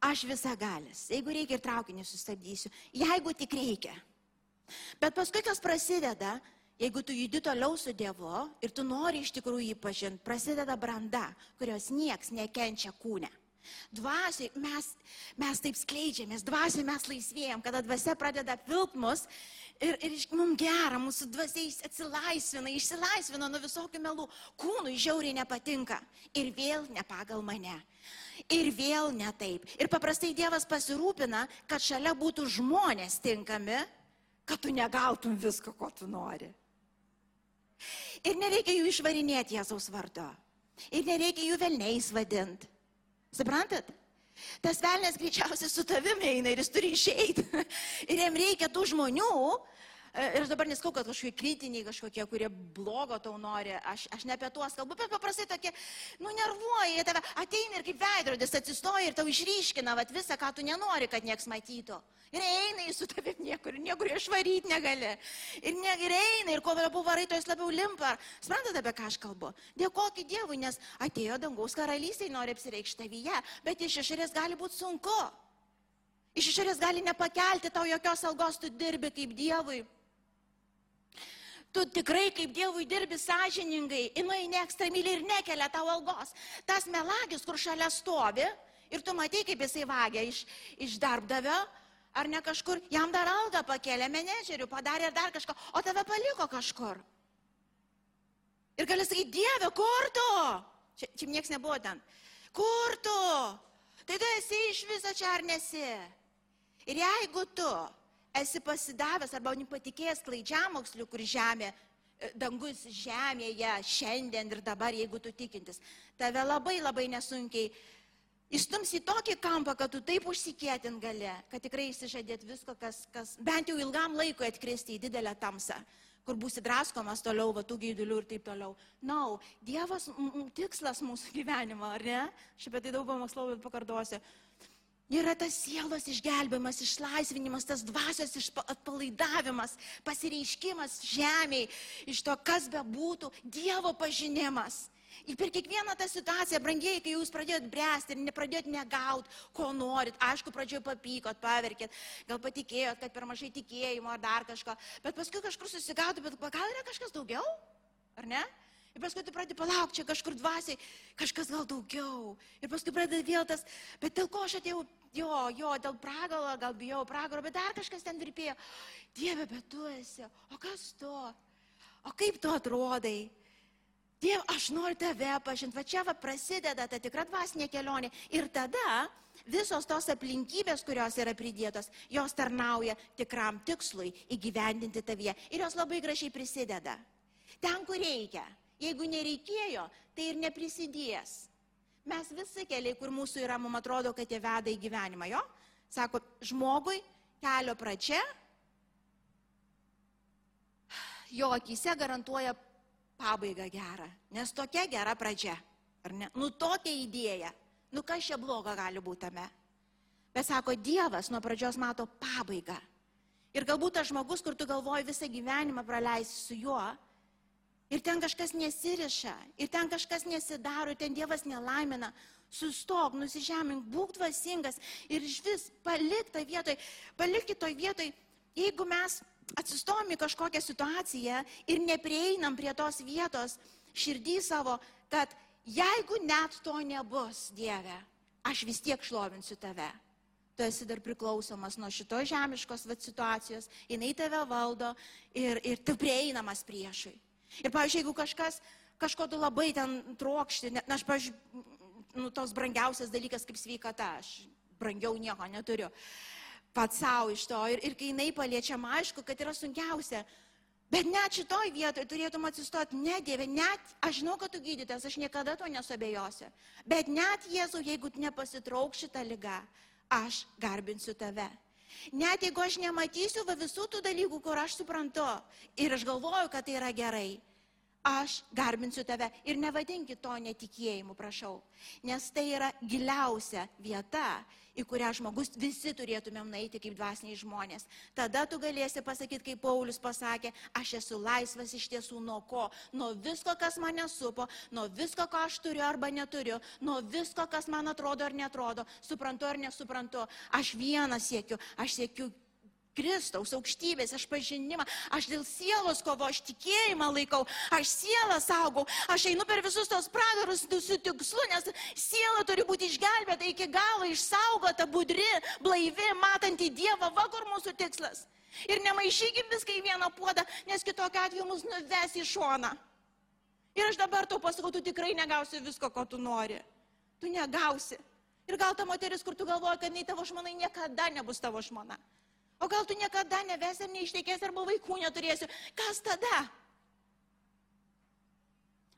Aš visą galis. Jeigu reikia ir traukinį sustabdysiu. Jeigu tik reikia. Bet paskui kas prasideda, jeigu tu judi toliau su Dievu ir tu nori iš tikrųjų jį pažinti, prasideda branda, kurios nieks nekenčia kūne. Dvasiai mes, mes taip skleidžiamės, dvasiai mes laisvėjam, kada dvasia pradeda pilk mus ir, ir mums gera, mūsų dvasiai atsilaisvina, išsilaisvina nuo visokių melų. Kūnui žiauriai nepatinka ir vėl ne pagal mane. Ir vėl ne taip. Ir paprastai Dievas pasirūpina, kad šalia būtų žmonės tinkami, kad tu negautum visko, ko tu nori. Ir nereikia jų išvarinėti Jėzaus vardu. Ir nereikia jų velniais vadinti. Suprantat? Tas velnės greičiausiai su tavimi eina ir jis turi išeiti. Ir jam reikia tų žmonių, ir aš dabar neskau, kad kažkokie kritiniai, kažkokie, kurie blogo tau nori, aš, aš ne apie tuos kalbu, bet paprastai tokie, nu nervuoja, jie tave ateina ir kaip veidrodis atsistoja ir tau išryškina vat, visą, ką tu nenori, kad nieks matytų. Ir eina į su tavim niekur, niekur išvaryti negali. Ir, ne, ir eina, ir kuo labiau varai, to jis labiau limpa. Sprantate, apie ką aš kalbu? Dėkokit Dievui, nes atėjo dangaus karalystė, nori apsireikšti tavyje, bet iš išorės gali būti sunku. Iš išorės gali nepakelti tau jokios algos, tu dirbi kaip Dievui tu tikrai kaip Dievui dirbi sąžiningai, jinai neekstremiliai ir nekelia tau algos. Tas melagis, kur šalia stovi ir tu matai, kaip jisai vagia iš, iš darbdavio, ar ne kažkur, jam dar algą pakėlė menedžerių, padarė dar kažką, o tave paliko kažkur. Ir gali sakyti, Dieve, kur tu? Čia, čia niekas nebuvo ten. Kur tu? Tai tu esi iš viso čia ar nesi? Ir jeigu tu esi pasidavęs arba nepatikėjęs klaidžiamoksliu, kur žemė, e, dangus žemėje šiandien ir dabar, jeigu tu tikintis, tave labai labai nesunkiai įstums į tokį kampą, kad tu taip užsikėtin gali, kad tikrai įsižadėt visko, kas, kas bent jau ilgam laikui atkristi į didelę tamsą, kur būsi draskomas toliau, va tų gaidulių ir taip toliau. Na, no, Dievas m, m, tikslas mūsų gyvenimo, ar ne? Aš apie tai daug pamokslau, bet pakartosiu. Yra tas sielos išgelbimas, išlaisvinimas, tas dvasios atpalaidavimas, pasireiškimas žemiai, iš to, kas be būtų, Dievo pažinimas. Ir per kiekvieną tą situaciją, brangiai, kai jūs pradėjot bręsti ir nepradėjot negaut, ko norit, aišku, pradžioje papykot, paverkėt, gal patikėjot, kad per mažai tikėjimo ar dar kažko, bet paskui kažkur susigautų, bet gal yra kažkas daugiau, ar ne? Ir paskui tu pradedi palaukti, čia kažkur dvasiai, kažkas gal daugiau. Ir paskui pradedi vėl tas, bet dėl ko aš atėjau, jo, jo, dėl pragalo, gal bijau pragaro, bet dar kažkas ten virpėjo. Dieve, bet tu esi, o kas tu? O kaip tu atrodai? Dieve, aš noriu tave pažinti, va čia va prasideda ta tikra dvasinė kelionė. Ir tada visos tos aplinkybės, kurios yra pridėtos, jos tarnauja tikram tikslui įgyvendinti tavyje. Ir jos labai gražiai prisideda. Ten, kur reikia. Jeigu nereikėjo, tai ir neprisidės. Mes visi keliai, kur mūsų yra, mums atrodo, kad jie veda į gyvenimą, jo? Sako, žmogui kelio pradžia, jo akise garantuoja pabaigą gerą. Nes tokia gera pradžia. Ar ne? Nu tokia idėja. Nu kas čia blogo gali būti tame? Bet sako, Dievas nuo pradžios mato pabaigą. Ir galbūt tas žmogus, kur tu galvoji visą gyvenimą praleisi su juo, ir ten kažkas nesiriša, ir ten kažkas nesidaro, ir ten Dievas nelaimina, sustok, nusižemink, būk dvasingas ir iš vis palik tą vietoj, palik kitoj vietoj, jeigu mes atsistom į kažkokią situaciją ir neprieinam prie tos vietos širdį savo, kad jeigu net to nebus, Dieve, aš vis tiek šlovinsiu tave. Tu esi dar priklausomas nuo šitos žemiškos situacijos, jinai tave valdo ir, ir tu prieinamas priešui. Ir, pavyzdžiui, jeigu kažkas, kažko tu labai ten trokšti, na, aš, pavyzdžiui, nu, tos brangiausias dalykas kaip sveikata, aš brangiau nieko neturiu pats savo iš to. Ir, ir kai jinai paliečiama, aišku, kad yra sunkiausia. Bet net šitoj vietoje turėtum atsistoti, ne Dieve, net, aš žinau, kad tu gydytas, aš niekada to nesabėjosiu. Bet net Jėzau, jeigu nepasitrauk šitą lygą, aš garbinsiu tave. Net jeigu aš nematysiu va visų tų dalykų, kur aš suprantu ir aš galvoju, kad tai yra gerai, aš garbinsiu tave ir nevadinkit to netikėjimu, prašau. Nes tai yra giliausia vieta, į kurią žmogus visi turėtumėm nueiti kaip dvasiniai žmonės. Tada tu galėsi pasakyti, kaip Paulius pasakė, aš esu laisvas iš tiesų nuo ko? Nuo visko, kas mane supo, nuo visko, ką aš turiu arba neturiu, nuo visko, kas man atrodo ar netrodo, suprantu ar nesuprantu. Aš vieną siekiu, aš siekiu Kristaus aukštybės, aš pažinimą, aš dėl sielos kovo, aš tikėjimą laikau, aš sielą saugau, aš einu per visus tos pragarus su tikslu, nes siela turi būti išgelbėta iki galo, išsaugota, budri, blaivi, matanti Dievą, va kur mūsų tikslas. Ir nemaišykim viską į vieną puodą, nes kitokiu atveju mus nuves į šoną. Ir aš dabar tau pasakau, tu tikrai negausi visko, ko tu nori. Tu negausi. Ir gal ta moteris, kur tu galvoji, kad nei tavo žmona niekada nebus tavo žmona. O gal tu niekada nevesi ir neištekėsi arba vaikų neturėsi. Kas tada?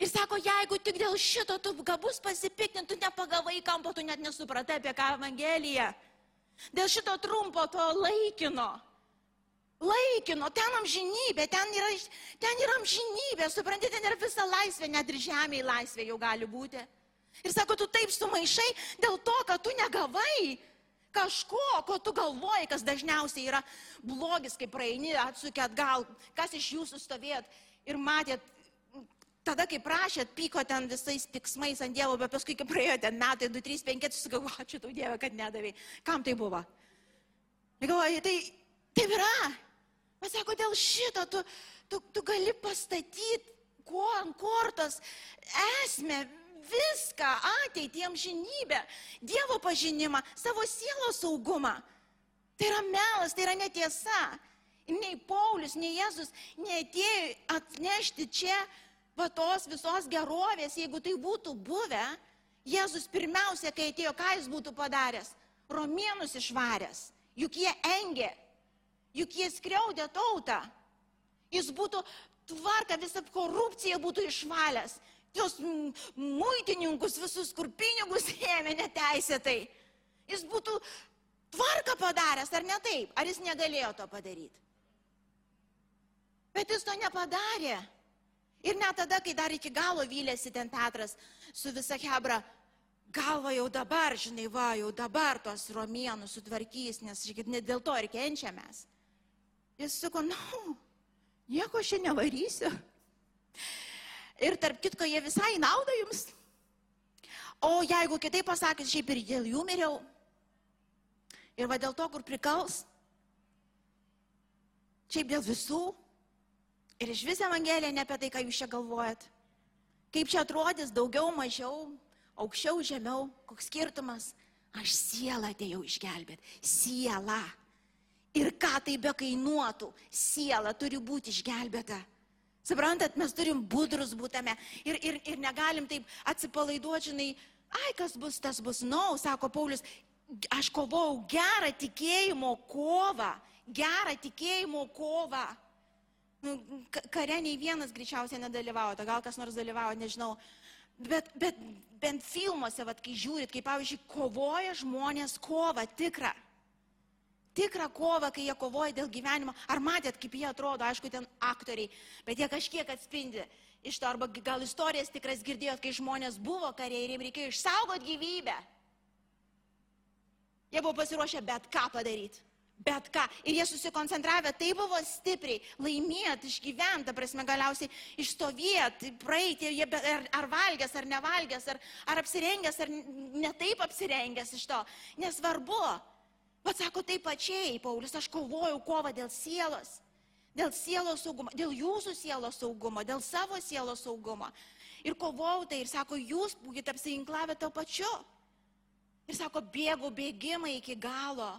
Ir sako, jeigu tik dėl šito tu gabus pasipiktinti, tu nepagavai kampo, tu net nesupratai apie ką Evangelija. Dėl šito trumpo to laikino. Laikino, ten amžinybė, ten yra, ten yra amžinybė, suprantate, ten yra visa laisvė, net ir žemėje laisvė jau gali būti. Ir sako, tu taip sumaišai dėl to, kad tu negavai kažko, ko tu galvoji, kas dažniausiai yra blogis, kai praeini, atsukė atgal, kas iš jūsų stovėt ir matėt, tada, kai prašėt, pyko ten visais piksmais ant Dievo, bet paskui, kai praėjo ten metai, 2, 3, 5, susigalvoju, ačiū tau Dieve, kad nedavai. Kam tai buvo? Galvoju, tai taip yra. Bet sako, dėl šito tu, tu, tu gali pastatyti kuo ant kortos esmę viską, ateitį, amžinybę, Dievo pažinimą, savo sielos saugumą. Tai yra melas, tai yra netiesa. Nei Paulius, nei Jėzus neatėjo atnešti čia va tos visos gerovės, jeigu tai būtų buvę, Jėzus pirmiausia, kai atėjo, ką jis būtų padaręs? Romėnus išvaręs. Juk jie engė, juk jie skriaudė tautą. Jis būtų tvarką, visą korupciją būtų išvalęs tuos muitininkus visus, kur pinigus ėmė neteisėtai. Jis būtų tvarką padaręs, ar ne taip? Ar jis negalėjo to padaryti? Bet jis to nepadarė. Ir net tada, kai dar iki galo vylėsi ten Petras su visa Hebra, galva jau dabar, žinai, va, jau dabar tos romėnus sutvarkys, nes, žiūrėkit, ne dėl to ir kenčia mes. Jis sako, na, no, nieko čia nevarysiu. Ir tarp kitko, jie visai nauda jums. O jeigu kitaip pasakys, šiaip ir dėl jų miriau. Ir va dėl to, kur prikals. Šiaip dėl visų. Ir iš vis Evangelija ne apie tai, ką jūs čia galvojat. Kaip čia atrodys daugiau, mažiau, aukščiau, žemiau, koks skirtumas. Aš sielą atėjau išgelbėti. Siela. Ir ką tai be kainuotų, siela turi būti išgelbėta. Suprantat, mes turim budrus būtame ir, ir, ir negalim taip atsipalaiduoti, žinai, ai, kas bus, tas bus, nau, no, sako Paulius, aš kovojau gerą tikėjimo kovą, gerą tikėjimo kovą. Nu, kare nei vienas greičiausiai nedalyvavo, gal kas nors dalyvavo, nežinau. Bet, bet bent filmuose, vat, kai žiūrit, kaip pavyzdžiui, kovoja žmonės kovą tikrą. Tikrą kovą, kai jie kovoja dėl gyvenimo. Ar matėt, kaip jie atrodo, aišku, ten aktoriai, bet jie kažkiek atspindi iš to, arba gal istorijas tikras girdėjot, kai žmonės buvo kariai ir jiems reikėjo išsaugoti gyvybę. Jie buvo pasiruošę bet ką padaryti bet ką. Ir jie susikoncentravę, tai buvo stipriai, laimėti, išgyventi, ta prasme, galiausiai išstovėti, praeiti, jie, ar, ar valgęs, ar nevalgęs, ar, ar apsirengęs, ar netaip apsirengęs iš to. Nesvarbu. Bet sako taip pačiai, Paulius, aš kovojau kovą dėl sielos. Dėl sielos saugumo, dėl jūsų sielos saugumo, dėl savo sielos saugumo. Ir kovojau tai ir sako, jūs būkite apsiginklavę to pačiu. Ir sako, bėgu bėgimą iki galo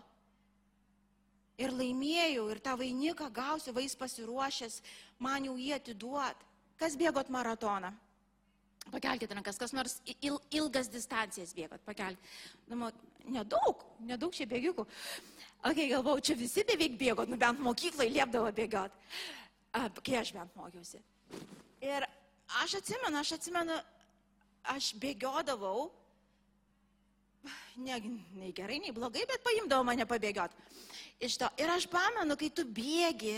ir laimėjau, ir tą vainiką gausiu, vais pasiruošęs, man jau jį atiduot. Kas bėgot maratoną? Pakelkite rankas, kas nors il, ilgas distancijas bėgot, pakelkite. Nu, nedaug, nedaug čia bėgiukų. Ok, galvau, čia visi beveik bėgot, nu bent mokyklai liepdavo bėgot, kai aš bent mokiausi. Ir aš atsimenu, aš atsimenu, aš bėgiodavau, ne, nei gerai, nei blogai, bet paimdavo mane pabėgiot iš to. Ir aš pamenu, kai tu bėgi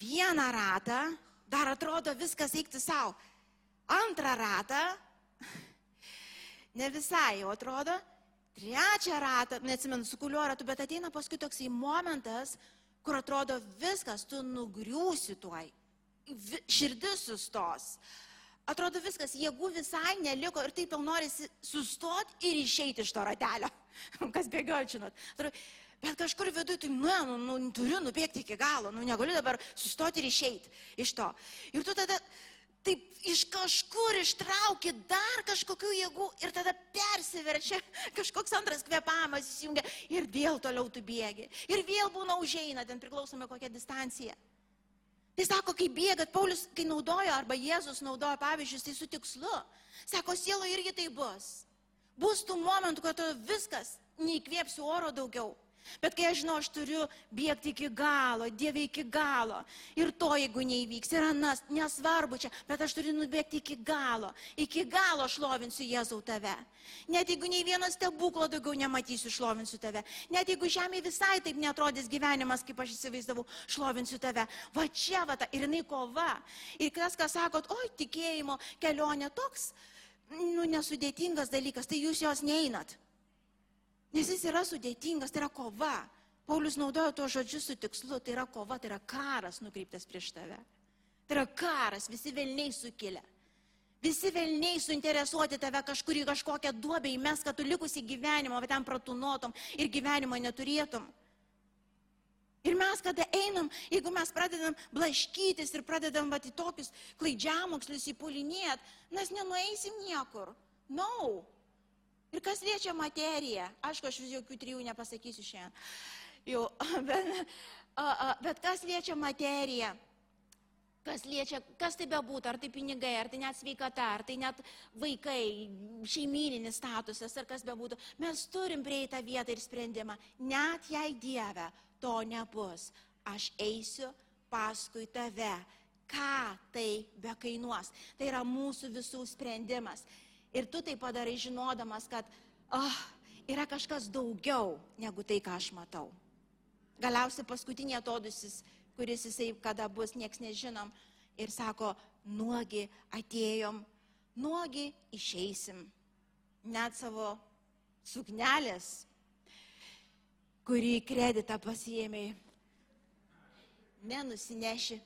vieną ratą, dar atrodo viskas eikti savo. Antrą ratą, ne visai jau atrodo, trečią ratą, neatsimenu, su kuliuo ratu, bet ateina paskui toksai momentas, kur atrodo viskas, tu nugriūsi tuoj, širdis sustos. Atrodo viskas, jėgų visai neliko ir taip jau norisi sustoti ir išeiti iš to ratelio. Kas bėgioja, žinot. Atrodo, Bet kažkur viduje, tai, nu, nu, nu, turiu nubėgti iki galo, nu, negaliu dabar sustoti ir išeiti iš to. Ir tu tada taip iš kažkur ištrauki dar kažkokių jėgų ir tada persiverčia, kažkoks antras kvepavimas įsijungia ir vėl toliau tu bėgi. Ir vėl būna užeina, ten priklausomai kokią distanciją. Tai sako, kai bėgat, Paulius, kai naudojo, arba Jėzus naudojo pavyzdžius, tai su tikslu. Sako, sielo irgi tai bus. Bus tų momentų, kad viskas, neįkvėpsiu oro daugiau. Bet kai aš žinau, aš turiu bėgti iki galo, Dieve iki galo. Ir to, jeigu neįvyks, ir anas, nesvarbu čia, bet aš turiu nubėgti iki galo. Iki galo šlovinsiu Jėzau tave. Net jeigu nei vieno stebuklo daugiau nematysiu, šlovinsiu tave. Net jeigu žemė visai taip netrodys gyvenimas, kaip aš įsivaizdavau, šlovinsiu tave. Va čia, va ta, ir jinai kova. Ir kas, kas sakot, oi, tikėjimo kelionė toks, nu, nesudėtingas dalykas, tai jūs jos neinat. Nes jis yra sudėtingas, tai yra kova. Paulius naudojo tuos žodžius su tikslu, tai yra kova, tai yra karas nukreiptas prieš tave. Tai yra karas, visi velniai sukilia. Visi velniai suinteresuoti tave kažkur į kažkokią duobę įmes, kad tu likusi gyvenimo, bet ten pratunotum ir gyvenimo neturėtum. Ir mes, kada einam, jeigu mes pradedam blaškytis ir pradedam va, į tokius klaidžiamokslius įpulinėt, mes nenueisim niekur. No, Ir kas liečia materiją, aišku, aš vis jokių trijų nepasakysiu šiandien. Jau, bet, bet kas liečia materiją, kas liečia, kas tai bebūtų, ar tai pinigai, ar tai net sveikata, ar tai net vaikai, šeimininis statusas, ar kas bebūtų, mes turim prieiti tą vietą ir sprendimą. Net jei Dieve to nebus, aš eisiu paskui tave. Ką tai be kainuos? Tai yra mūsų visų sprendimas. Ir tu tai padarai žinodamas, kad oh, yra kažkas daugiau negu tai, ką aš matau. Galiausiai paskutinė atodusis kuris jisai kada bus, nieks nežinom. Ir sako, nuogi atėjom, nuogi išeisim. Net savo suknelės, kurį kreditą pasiėmė, nenusineši.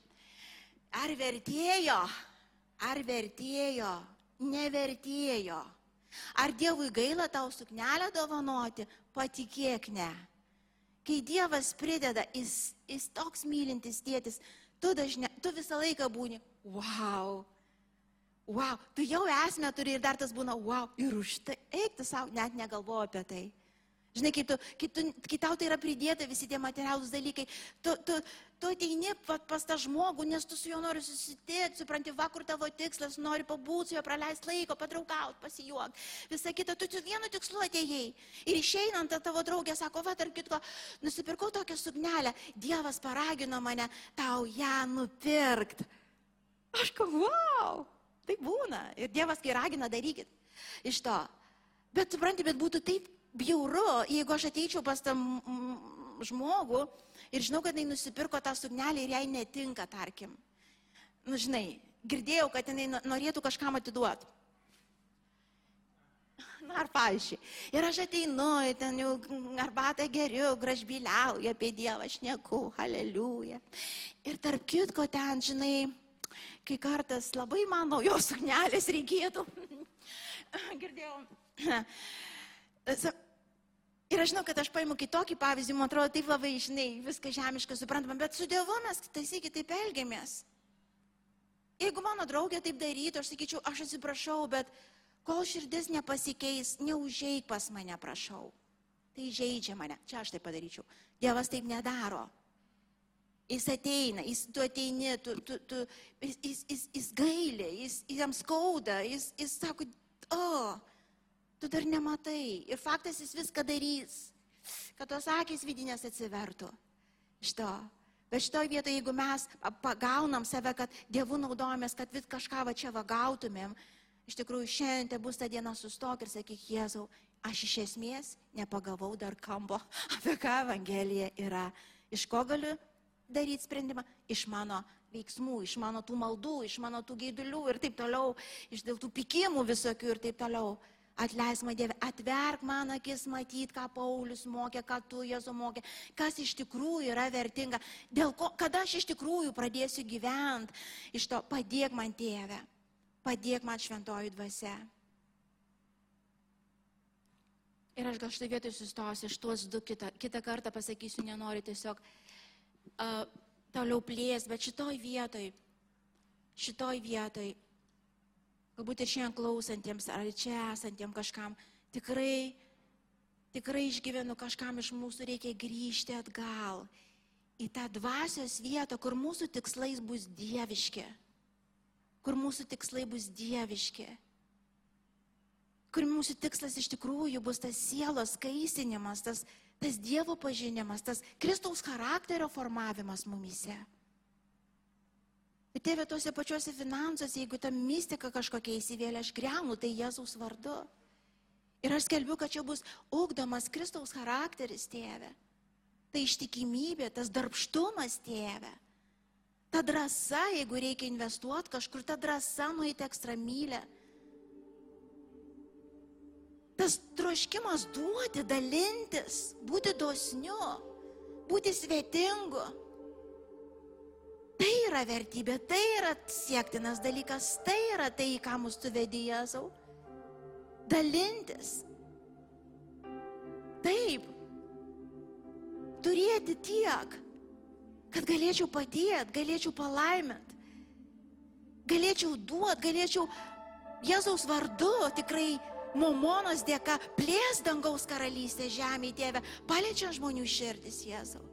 Ar vertėjo? Ar vertėjo? Nevertėjo. Ar Dievui gaila tau suknelę dovanoti? Patikėk ne. Kai Dievas prideda, jis, jis toks mylintis tėtis, tu, dažne, tu visą laiką būni, wow, wow, tu jau esmę turi ir dar tas būna, wow, ir už tai, eik tu savo, net negalvoju apie tai. Žinai, kai, tu, kai, tu, kai tau tai yra pridėta visi tie materialūs dalykai, tu, tu, tu ateini pas tą žmogų, nes tu su juo nori susitikti, supranti, vakur tavo tikslas, nori pabūti su juo, praleisti laiko, patraukauti, pasijuok. Visą kitą, tu tik vienu tikslu atėjai. Ir išeinant, ta tavo draugė sako, va, tarp kitko, nusipirkau tokią suknelę, Dievas paragino mane tau ją nupirkti. Aš kalbu, wow, tai būna. Ir Dievas, kai ragina, darykit iš to. Bet supranti, bet būtų taip bjauru, jeigu aš ateičiau pas tam žmogų ir žinau, kad jinai nusipirko tą suknelę ir jai netinka, tarkim. Na, nu, žinai, girdėjau, kad jinai norėtų kažkam atiduoti. Na, ar pavyzdžiui. Ir aš ateinu, ten jau arbatą geriu, gražbiliauju apie Dievą, aš neku, aleliuja. Ir tarp kitko ten, žinai, kai kartas labai man naujos suknelės reikėtų. Girdėjau. Ir aš žinau, kad aš paimu kitokį pavyzdį, man atrodo, taip labai, žinai, viską žemiškai suprantama, bet su Dievu mes taisykit taip elgiamės. Jeigu mano draugė taip darytų, aš sakyčiau, aš atsiprašau, bet kol širdis nepasikeis, neužeik pas mane, prašau. Tai žaidžia mane. Čia aš tai padaryčiau. Dievas taip nedaro. Jis ateina, jis, tu ateini, tu, tu, tu, jis, jis, jis, jis gailė, jis, jam skauda, jis, jis sako, o, oh, tu dar nematai. Ir faktas jis viską darys, kad tos akis vidinės atsivertų. Šito. Bet šitoje vietoje, jeigu mes pagaunam save, kad dievų naudojamės, kad vis kažką va čia va gautumėm, iš tikrųjų šiandien te bus ta diena sustok ir sakyk, Jėzau, aš iš esmės nepagavau dar kambo, apie ką Evangelija yra. Iš ko galiu daryti sprendimą? Iš mano veiksmų, iš mano tų maldų, iš mano tų gaidulių ir taip toliau, iš dėl tų pikimų visokių ir taip toliau. Atleis man Dieve, atverk man akis matyti, ką Paulius mokė, ką tu Jėzu mokė, kas iš tikrųjų yra vertinga, dėl ko, kada aš iš tikrųjų pradėsiu gyventi. Iš to padėk man Tėve, padėk man šventoji dvasia. Ir aš gal štai vietoj sustosiu, iš tuos du kitą, kitą kartą pasakysiu, nenoriu tiesiog uh, toliau plės, bet šitoj vietoj, šitoj vietoj galbūt ir šiandien klausantiems ar čia esantiems kažkam, tikrai, tikrai išgyvenu kažkam iš mūsų reikia grįžti atgal į tą dvasios vietą, kur mūsų tikslais bus dieviški, kur mūsų tikslai bus dieviški, kur mūsų tikslas iš tikrųjų bus tas sielos skaisinimas, tas, tas Dievo pažinimas, tas Kristaus charakterio formavimas mumise. Bet tėvė tuose pačiuose finansuose, jeigu ta mistika kažkokia įsivėlė, aš gremu tai Jėzaus vardu. Ir aš skelbiu, kad čia bus ugdomas Kristaus charakteris, tėvė. Tai ištikimybė, tas darbštumas, tėvė. Ta drąsa, jeigu reikia investuoti kažkur, ta drąsa nueiti ekstra mylę. Tas troškimas duoti, dalintis, būti dosniu, būti svetingu. Tai yra vertybė, tai yra siektinas dalykas, tai yra tai, ką mus tu vedi Jėzau. Dalintis. Taip. Turėti tiek, kad galėčiau padėti, galėčiau palaiminti, galėčiau duoti, galėčiau Jėzaus vardu tikrai Momonos dėka plės dangaus karalystė žemėje, tėve, paliečia žmonių širdis Jėzau.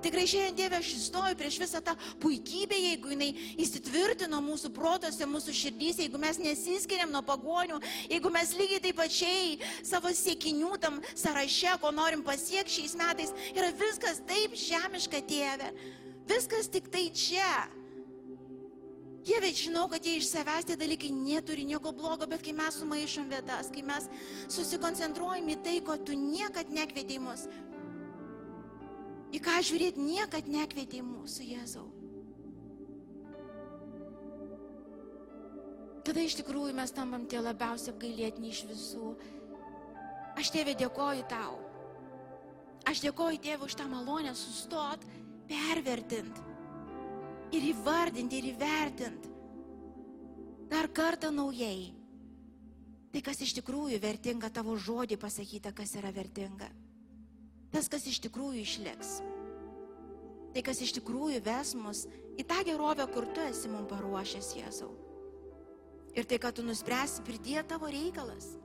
Ir tikrai šiandien Dieve aš stoju prieš visą tą puikybę, jeigu jinai įsitvirtino mūsų protose, mūsų širdys, jeigu mes nesiskiriam nuo pagonių, jeigu mes lygiai taip pačiai savo siekinių tam sąraše, ko norim pasiekti šiais metais, yra viskas taip žemiška, tėve. Viskas tik tai čia. Dieve, žinau, kad jie iš savęs tie dalykai neturi nieko blogo, bet kai mes sumaišom vietas, kai mes susikoncentruojam į tai, ko tu niekad nekvietei mus, Į ką žiūrėti niekad nekvietė mūsų Jėzau. Kada iš tikrųjų mes tampam tie labiausiai apgailėtini iš visų. Aš tėvė dėkoju tau. Aš dėkoju tėvui už tą malonę sustot, pervertint ir įvardinti ir įvertint dar kartą naujai. Tai, kas iš tikrųjų vertinga tavo žodį pasakyta, kas yra vertinga. Tas, kas iš tikrųjų išliks. Tai, kas iš tikrųjų ves mus į tą gerovę, kur tu esi mums paruošęs, Jėzau. Ir tai, kad tu nuspręsi pridėti tavo reikalas.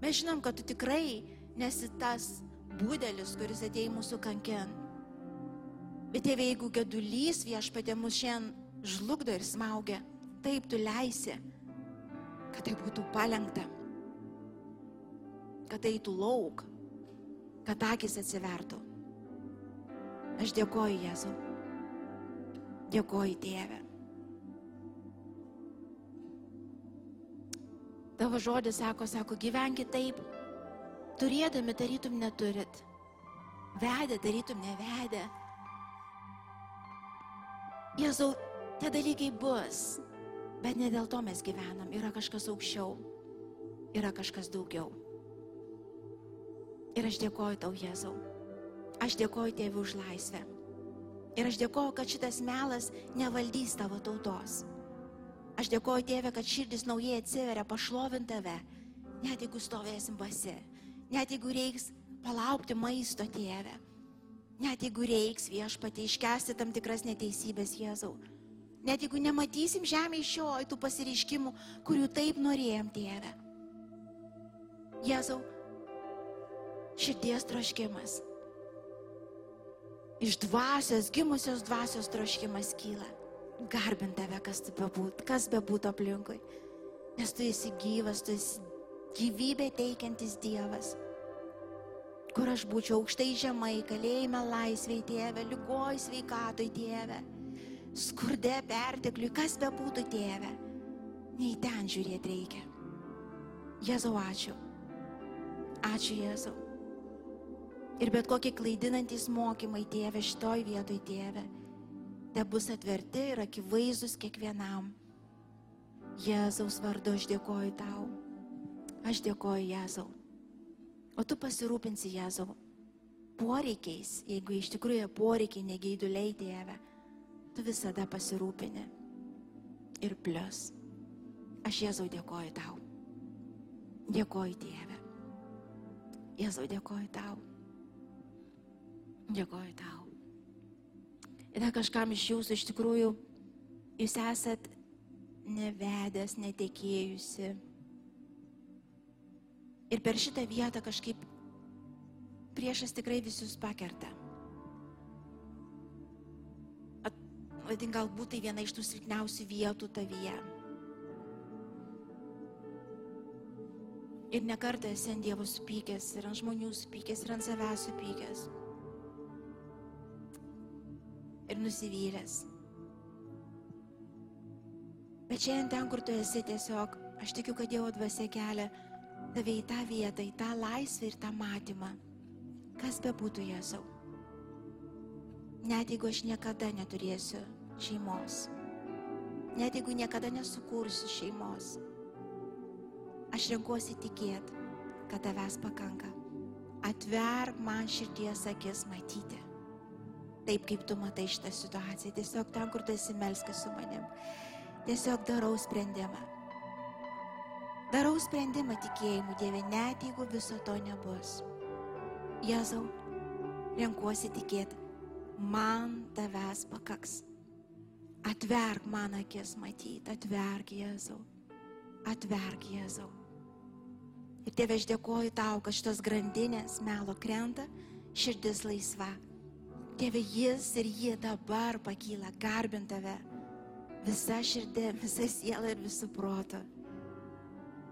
Mes žinom, kad tu tikrai nesi tas būdelis, kuris atei mūsų kankin. Bet tėvė, jeigu gedulys viešpatė mus šiandien žlugdo ir smaugia, taip tu leisi, kad tai būtų palengta, kad tai eitų lauk, kad akis atsivertų. Aš dėkoju Jėzau. Dėkoju Tėvę. Tavo žodis sako, sako, gyvenkit taip, turėdami tarytum neturit, vedę tarytum nevedę. Jėzau, tie dalykai bus, bet ne dėl to mes gyvenam, yra kažkas aukščiau, yra kažkas daugiau. Ir aš dėkoju tau, Jėzau. Aš dėkoju tėvui už laisvę. Ir aš dėkoju, kad šitas melas nevaldys tavo tautos. Aš dėkoju tėvė, kad širdis naujai atsiveria pašlovint tave, net jeigu stovėsim basi, net jeigu reiks palaukti maisto tėvę, net jeigu reiks viešpatį iškesti tam tikras neteisybės Jėzau. Net jeigu nematysim žemėje šio tų pasireiškimų, kurių taip norėjom, tėve. Jėzau, širdies troškimas. Iš dvasios, gimusios dvasios troškimas kyla. Garbint tave, kas tu bebūt, kas bebūtų aplinkui. Nes tu esi gyvas, tu esi gyvybė teikiantis Dievas. Kur aš būčiau aukštai žemai, kalėjime laisvėje, tėve, lygoj sveikatoj, tėve, skurde pertekliui, kas bebūtų, tėve. Nei ten žiūrėti reikia. Jėzau, ačiū. Ačiū Jėzau. Ir bet kokie klaidinantys mokymai, tėve, šitoj vietoj, tėve, te bus atverti ir akivaizdus kiekvienam. Jėzaus vardu aš dėkoju tau. Aš dėkoju Jėzau. O tu pasirūpinsi Jėzau poreikiais, jeigu iš tikrųjų poreikiai negeiduliai, tėve, tu visada pasirūpini. Ir plus, aš Jėzau dėkoju tau. Dėkoju tėve. Jėzau dėkoju tau. Dėkoju tau. Ir kažkam iš jūsų iš tikrųjų jūs esat nevedęs, netekėjusi. Ir per šitą vietą kažkaip priešas tikrai visus pakerta. Vadin, galbūt tai viena iš tų silpniausių vietų tavyje. Ir nekartą esi ant Dievo supykęs, ir ant žmonių supykęs, ir ant savęs supykęs. Ir nusivylęs. Bet šiandien ten, kur tu esi, tiesiog, aš tikiu, kad Dievo dvasia kelia tave į tą vietą, į tą laisvę ir tą matymą. Kas be būtų Jėzau. Net jeigu aš niekada neturėsiu šeimos. Net jeigu niekada nesukursiu šeimos. Aš renkuosi tikėti, kad tavęs pakanka. Atverk man širdies akis matyti. Taip kaip tu matai šitą situaciją. Tiesiog ten, kur tu esi melskis su manim. Tiesiog darau sprendimą. Darau sprendimą tikėjimu, Dieve, net jeigu viso to nebus. Jėzau, renkuosi tikėti, man tavęs pakaks. Atverk man akis matyti, atverk Jėzau, atverk Jėzau. Ir tėve, aš dėkoju tau, kad šitos grandinės melo krenta, širdis laisva. Tėve, jis ir jie dabar pakyla, garbint tave. Visa širdė, visa siela ir visų proto.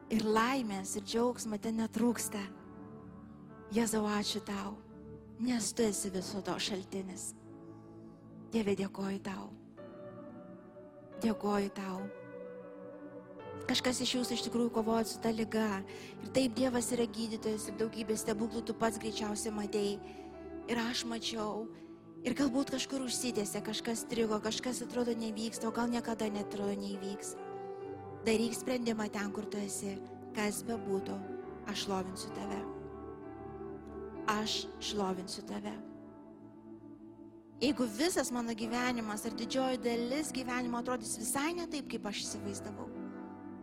Ir laimės, ir džiaugsmo ten netrūksta. Jėzau, ačiū tau, nes tu esi viso to šaltinis. Tėve, dėkoju tau. Dėkoju tau. Kažkas iš jūsų iš tikrųjų kovoja su ta lyga. Ir taip Dievas yra gydytojas ir daugybė stebuklų tu pats greičiausiai matėjai. Ir aš mačiau. Ir galbūt kažkur užsitėse, kažkas strigo, kažkas atrodo nevyksta, o gal niekada netrodo neįvyks. Daryk sprendimą ten, kur tu esi, kas be būtų, aš šlovinsiu tave. Aš šlovinsiu tave. Jeigu visas mano gyvenimas ar didžioji dalis gyvenimo atrodys visai ne taip, kaip aš įsivaizdavau,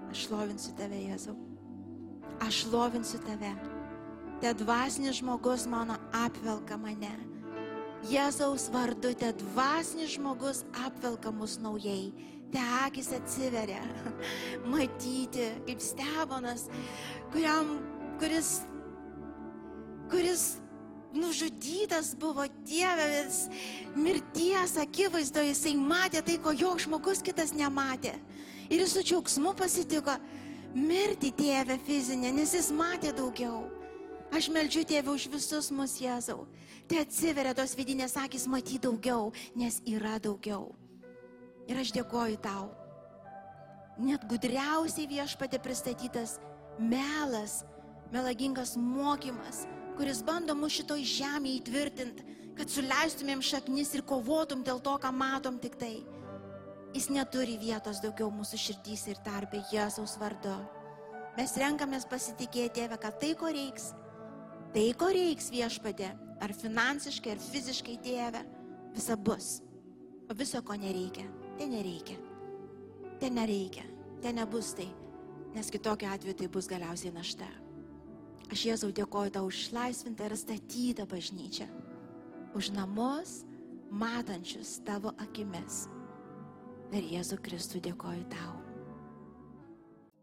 aš šlovinsiu tave, Jėzau. Aš šlovinsiu tave. Te dvasinis žmogus mano apvelka mane. Jėzaus vardu te dvasinis žmogus apvelka mus naujai. Te akis atsiveria. Matyti, kaip Steponas, kuriam, kuris, kuris nužudytas buvo Dievės mirties akivaizdoje, jisai matė tai, ko joks žmogus kitas nematė. Ir jis su džiaugsmu pasitiko mirti tėvę fizinę, nes jis matė daugiau. Aš meldžiu tėvę už visus mus, Jėzau. Tai atsiveria tos vidinės akis matyti daugiau, nes yra daugiau. Ir aš dėkoju tau. Net gudriausiai viešpatė pristatytas melas, melagingas mokymas, kuris bando mus šitoj žemėje įtvirtinti, kad suleistumėm šaknis ir kovotum dėl to, ką matom tik tai. Jis neturi vietos daugiau mūsų širdys ir tarpė Jėzaus vardu. Mes renkamės pasitikėti Tėvę, kad tai, ko reiks, tai, ko reiks viešpadė, ar finansiškai, ar fiziškai Tėvę, visa bus. O viso, ko nereikia, tai nereikia. Tai nereikia, tai nebus tai, nes kitokiu atveju tai bus galiausiai našta. Aš Jėzau dėkoju tau už išlaisvintą ir statytą bažnyčią, už namus matančius tavo akimis. Per Jėzų Kristų dėkoju tau.